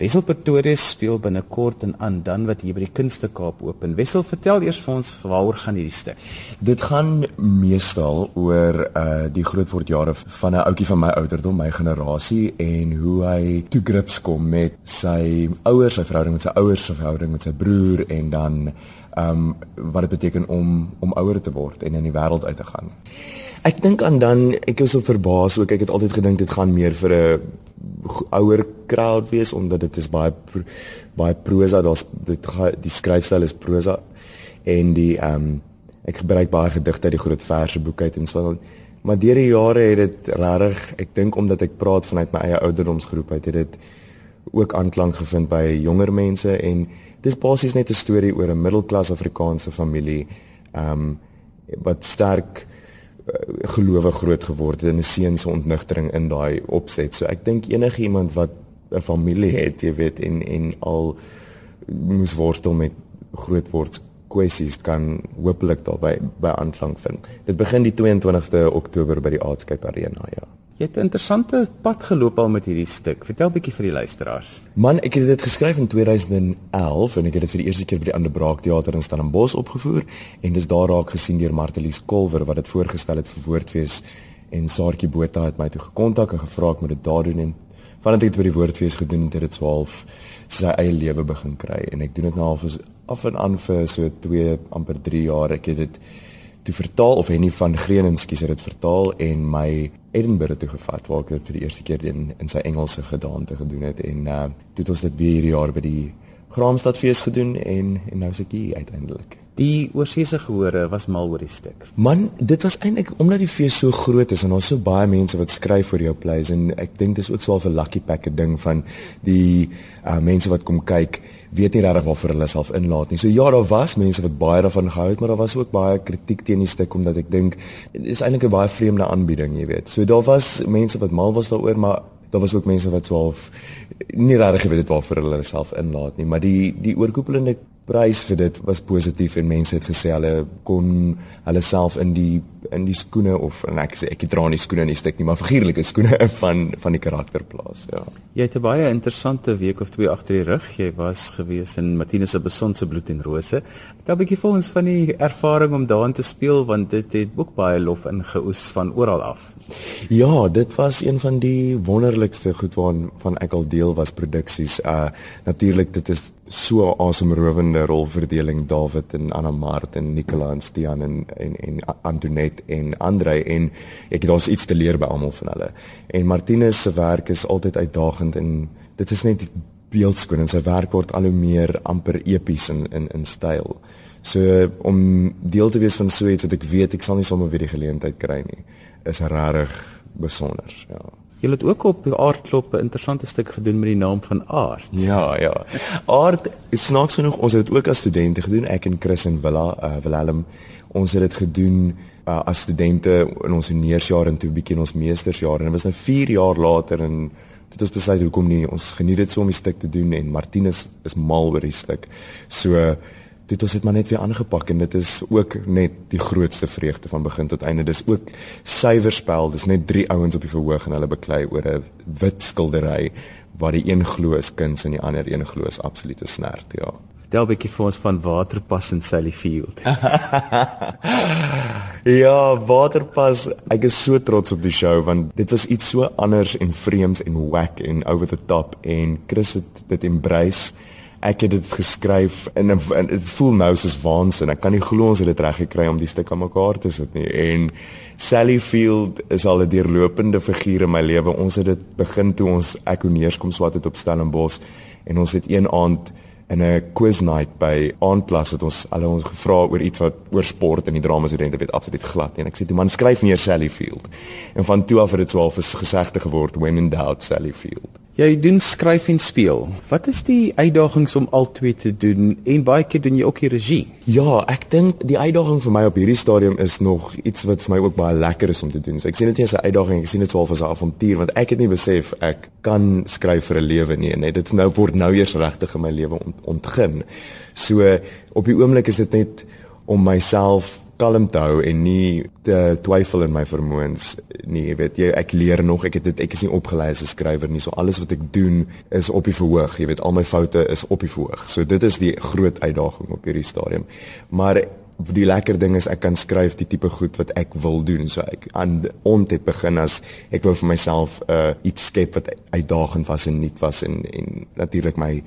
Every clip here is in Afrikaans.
Wessel Pretorius speel binnekort in aan dan wat hier by die Kunste Kaap open. Wessel, vertel eers vir ons waaroor gaan hierdie stuk? Dit gaan meestal oor uh die grootword jare van 'n ouetjie van my ouderdom, my generasie en hoe hy toe grips kom met sy ouers, sy verhouding met sy ouers, sy verhouding met sy broer en dan um wat dit beteken om om ouer te word en in die wêreld uit te gaan. Ek dink aan dan ek is so verbaas ook ek het altyd gedink dit gaan meer vir 'n ouer crowd wees omdat dit is baie baie prosa daar's dit die skryfstyl is prosa en die um ek gebruik baie gedigte uit die groot verse boek uit en so maar deur die jare het dit regtig ek dink omdat ek praat vanuit my eie ouderdomsgroep uit het dit ook aanklank gevind by jonger mense en dis basies net 'n storie oor 'n middelklas Afrikaanse familie um wat sterk gelowig groot geword het en 'n seun se ontnigtering in daai opset. So ek dink enige iemand wat 'n familie het, jy weet en en al moes worstel met grootword kwessies kan hopelik daarby by aanklank vind. Dit begin die 22ste Oktober by die Artscape Arena, ja. Jy het 'n interessante pad geloop al met hierdie stuk. Vertel 'n bietjie vir die luisteraars. Man, ek het dit geskryf in 2011 en ek het dit vir die eerste keer by die Ander Braak Theater in Stellenbosch opgevoer en dis daar raak gesien deur Martelies Kolwer wat dit voorgestel het vir Woordfees en Saartjie Botha het my toe gekontak en gevra ek moet dit daar doen en vandat ek dit by die Woordfees gedoen het, het dit 12 sy eie lewe begin kry en ek doen dit nou al vir af en aan vir so 2 amper 3 jaar. Ek het dit toe vertaal of Henny van Green ekskuus het dit vertaal en my Edinburgh toe gevat waar ek dit vir die eerste keer in in sy Engelse gedaante gedoen het en uh toe het ons dit weer hierdie jaar by die Graamstadfees gedoen en en nou is ek hier uiteindelik. Die oorseese gehore was mal oor die stuk. Man, dit was eintlik omdat die fees so groot is en daar's so baie mense wat skryf vir jou plays en ek dink dis ook so 'n lucky pack ding van die uh, mense wat kom kyk weet nie regtig waarvoor hulle self inlaat nie. So ja, daar was mense wat baie daarvan gehou het, maar daar was ook baie kritiek teen die stuk omdat ek dink dit is eintlik 'n baie vreemde aanbieding, jy weet. So daar was mense wat mal was daaroor, maar daar was ook mense wat swaalf nie regtig geweet het waarvoor hulle self inlaat nie, maar die die oorkoepelende prys vir dit was positief en mense het gesê hulle kon hulle self in die in die skoene of en ek sê ek dra nie skoene in die stuk nie maar figuurlike skoene van van die karakter plaas ja. Jy het 'n baie interessante week of twee agter die rug. Jy was gewees in Martinus se besondse bloed en rose. Vertel 'n bietjie vir ons van die ervaring om daarin te speel want dit het ook baie lof ingeoes van oral af. Ja, dit was een van die wonderlikste goed waarvan van ek al deel was produksies. Uh natuurlik dit is so 'n asemrowende rolverdeling David en Anna Mart en Nicola en Stian en en en Antoinette en Andre en ek het daar's iets te leer by almal van hulle. En Martinus se werk is altyd uitdagend en dit is net beeldskoon en sy werk word al hoe meer amper epies in in in styl. So om deel te wees van so iets wat ek weet ek sal nie sommer weer die geleentheid kry nie, is regtig besonder, ja. Jy het ook op die aardklop 'n interessante stuk gedoen met die naam van Aard. Ja, ja. Aard is snaaks genoeg ons het ook as studente gedoen, ek en Chris en Willa, uh, Willem. Ons het dit gedoen uh, as studente in ons neersjaar en toe bietjie in ons meestersjaar en dit was nou 4 jaar later en dit ons besluit hoekom nie ons geniet dit so om die stuk te doen en Martinus is mal oor die stuk. So uh, dit ons het maar net weer aangepak en dit is ook net die grootste vreugde van begin tot einde. Dis ook suiwer spel. Dis net drie ouens op die verhoog en hulle beklei oor 'n wit skildery waar die een glo is kuns en die ander een glo is absolute snert, ja. Vertel 'n bietjie vir ons van Waterpas in Sally Field. ja, Waterpas. Ek is so trots op die show want dit was iets so anders en vreemds en wack en over the top en Chris het dit embrace ek het dit geskryf en dit voel nou soos waansin. Ek kan nie glo ons het dit reg gekry om die stuk aan mekaar te sit nie. En Sally Field is al 'n deurlopende figuur in my lewe. Ons het dit begin toe ons ek kon neerskom swat het op Stellenbosch en ons het een aand in 'n quiz night by aandklas het ons al ons gevra oor iets wat oor sport en die drama studente weet absoluut glad nie. En ek sê toe man skryf neer Sally Field. En van toe af het dit so al 'n gesegde geword when in doubt Sally Field. Jy doen skryf en speel. Wat is die uitdagings om albei te doen en baie keer doen jy ook die regie? Ja, ek dink die uitdaging vir my op hierdie stadium is nog iets wat vir my ook baie lekker is om te doen. So ek sien dit nie as 'n uitdaging, ek sien dit swaar as 'n avontuur want ek het nie besef ek kan skryf vir 'n lewe nie. Net dit nou word nou eers regtig in my lewe ont, ontgin. So op die oomblik is dit net om myself kalm te hou en nie te twyfel in my vermoëns nie. Jy weet, jy ek leer nog, ek het dit ek is nie opgelei as 'n skrywer nie. So alles wat ek doen is op die verhoog. Jy weet, al my foute is op die verhoog. So dit is die groot uitdaging op hierdie stadium. Maar die lekker ding is ek kan skryf die tipe goed wat ek wil doen. So ek aan ont het begin as ek wou vir myself uh iets skep wat uitdagend was en nuut was en en natuurlik my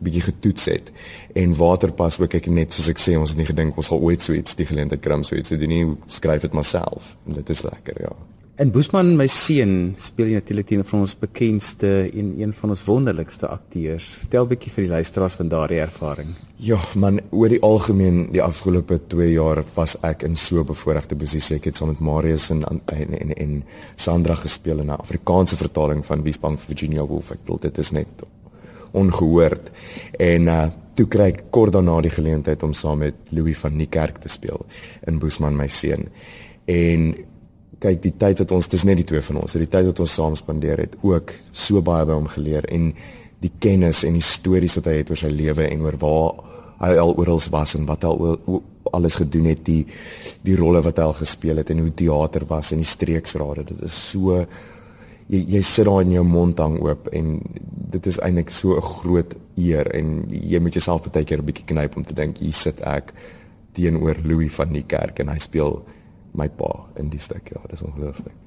bietjie getoets het. En waterpas ook ek net soos ek sê ons het nie gedink ons sal ooit so iets die geleentheid kry om so iets te doen nie. Skryf dit maar self. En dit is lekker, ja. En Boesman, my seun, speel natuurlik teen van ons bekendste en een van ons wonderlikste akteurs. 'n bietjie vir die luisteraars van daardie ervaring. Ja, man, oor die algemeen die afgelope 2 jaar was ek in so bevoordeelde posisie. Ek het saam met Marius en en en, en Sandra gespeel in 'n Afrikaanse vertaling van Wie's bang vir Virginia Woolf. Ek bedoel dit is net ongehoord. En uh toe kry ek kort daarna die geleentheid om saam met Louis van Niekerk te speel in Boesman my seun. En kyk die tyd wat ons dis net die twee van ons, die tyd wat ons saam spandeer het ook so baie by hom geleer en die kennis en die stories wat hy het oor sy lewe en oor waar hy al oral was en wat hy al alles gedoen het die die rolle wat hy al gespeel het en hoe teater was en die streeksrade dit is so jy jy sit daar in jou mond hang oop en dit is eintlik so 'n groot eer en jy moet jouself baie keer 'n bietjie knyp om te dink hier sit ek teenoor Louis van die kerk en hy speel my pa in die stuk. Ja dis ongelooflik